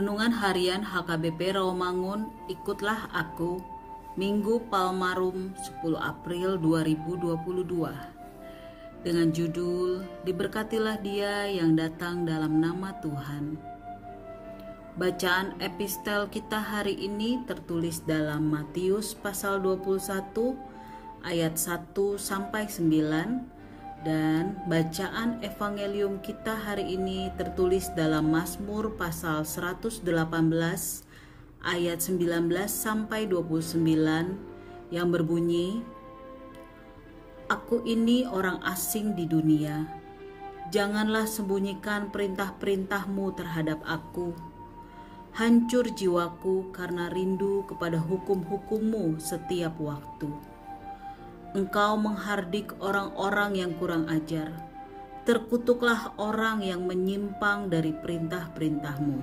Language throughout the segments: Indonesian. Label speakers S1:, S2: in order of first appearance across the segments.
S1: Renungan Harian HKBP Rawamangun, ikutlah aku, Minggu Palmarum 10 April 2022. Dengan judul, Diberkatilah dia yang datang dalam nama Tuhan. Bacaan epistel kita hari ini tertulis dalam Matius pasal 21 ayat 1 sampai 9 dan bacaan evangelium kita hari ini tertulis dalam Mazmur pasal 118 ayat 19 sampai 29 yang berbunyi Aku ini orang asing di dunia. Janganlah sembunyikan perintah-perintahmu terhadap aku. Hancur jiwaku karena rindu kepada hukum-hukummu setiap waktu. Engkau menghardik orang-orang yang kurang ajar. Terkutuklah orang yang menyimpang dari perintah-perintahmu.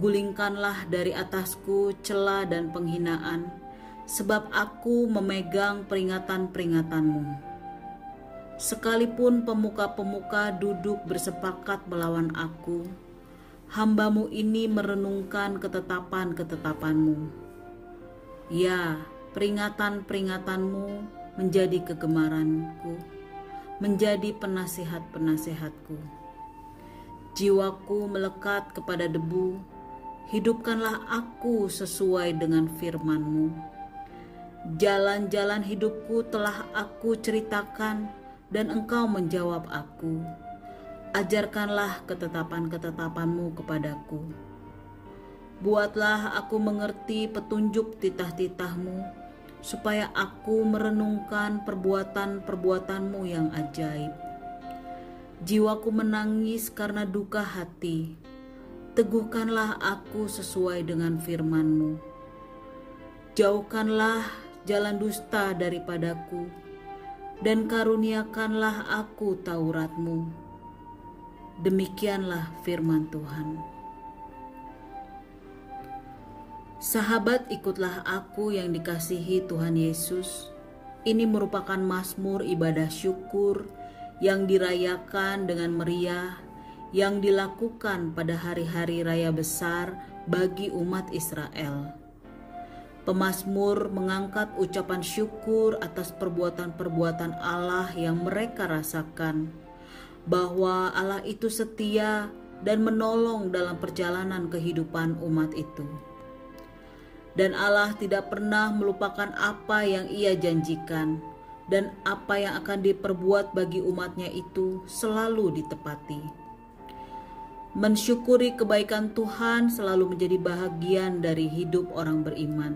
S1: Gulingkanlah dari atasku celah dan penghinaan, sebab aku memegang peringatan-peringatanmu. Sekalipun pemuka-pemuka duduk bersepakat melawan aku, hambamu ini merenungkan ketetapan-ketetapanmu. Ya, peringatan-peringatanmu menjadi kegemaranku, menjadi penasihat-penasihatku. Jiwaku melekat kepada debu, hidupkanlah aku sesuai dengan firmanmu. Jalan-jalan hidupku telah aku ceritakan dan engkau menjawab aku. Ajarkanlah ketetapan-ketetapanmu kepadaku. Buatlah aku mengerti petunjuk titah-titahmu, supaya aku merenungkan perbuatan-perbuatanmu yang ajaib. Jiwaku menangis karena duka hati. Teguhkanlah aku sesuai dengan firmanmu. Jauhkanlah jalan dusta daripadaku, dan karuniakanlah aku Tauratmu. Demikianlah firman Tuhan. Sahabat, ikutlah aku yang dikasihi Tuhan Yesus. Ini merupakan mazmur ibadah syukur yang dirayakan dengan meriah, yang dilakukan pada hari-hari raya besar bagi umat Israel. Pemazmur mengangkat ucapan syukur atas perbuatan-perbuatan Allah yang mereka rasakan, bahwa Allah itu setia dan menolong dalam perjalanan kehidupan umat itu dan Allah tidak pernah melupakan apa yang ia janjikan dan apa yang akan diperbuat bagi umatnya itu selalu ditepati. Mensyukuri kebaikan Tuhan selalu menjadi bahagian dari hidup orang beriman.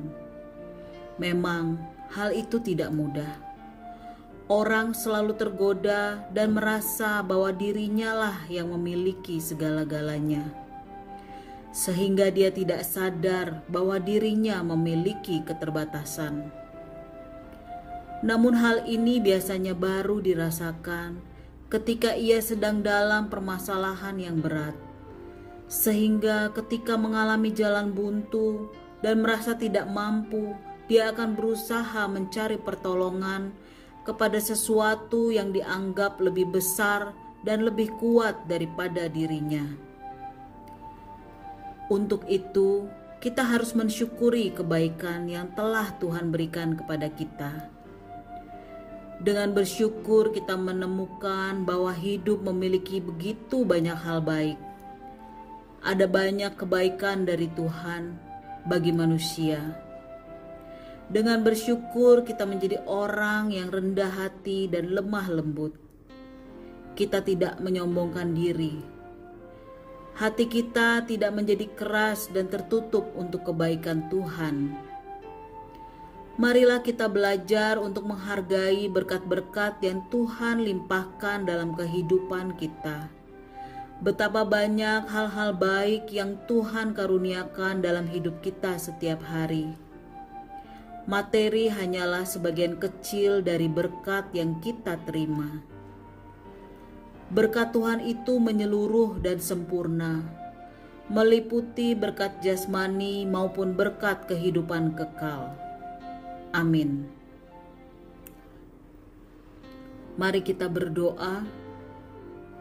S1: Memang hal itu tidak mudah. Orang selalu tergoda dan merasa bahwa dirinya lah yang memiliki segala-galanya sehingga dia tidak sadar bahwa dirinya memiliki keterbatasan. Namun, hal ini biasanya baru dirasakan ketika ia sedang dalam permasalahan yang berat, sehingga ketika mengalami jalan buntu dan merasa tidak mampu, dia akan berusaha mencari pertolongan kepada sesuatu yang dianggap lebih besar dan lebih kuat daripada dirinya. Untuk itu, kita harus mensyukuri kebaikan yang telah Tuhan berikan kepada kita. Dengan bersyukur, kita menemukan bahwa hidup memiliki begitu banyak hal baik. Ada banyak kebaikan dari Tuhan bagi manusia. Dengan bersyukur, kita menjadi orang yang rendah hati dan lemah lembut. Kita tidak menyombongkan diri, hati kita tidak menjadi keras dan tertutup untuk kebaikan Tuhan. Marilah kita belajar untuk menghargai berkat-berkat yang Tuhan limpahkan dalam kehidupan kita. Betapa banyak hal-hal baik yang Tuhan karuniakan dalam hidup kita setiap hari. Materi hanyalah sebagian kecil dari berkat yang kita terima. Berkat Tuhan itu menyeluruh dan sempurna, meliputi berkat jasmani maupun berkat kehidupan kekal. Amin. Mari kita berdoa,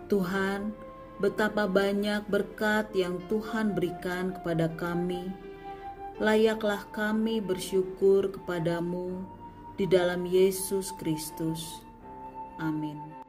S1: Tuhan, betapa banyak berkat yang Tuhan berikan kepada kami. Layaklah kami bersyukur kepadamu di dalam Yesus Kristus. Amin.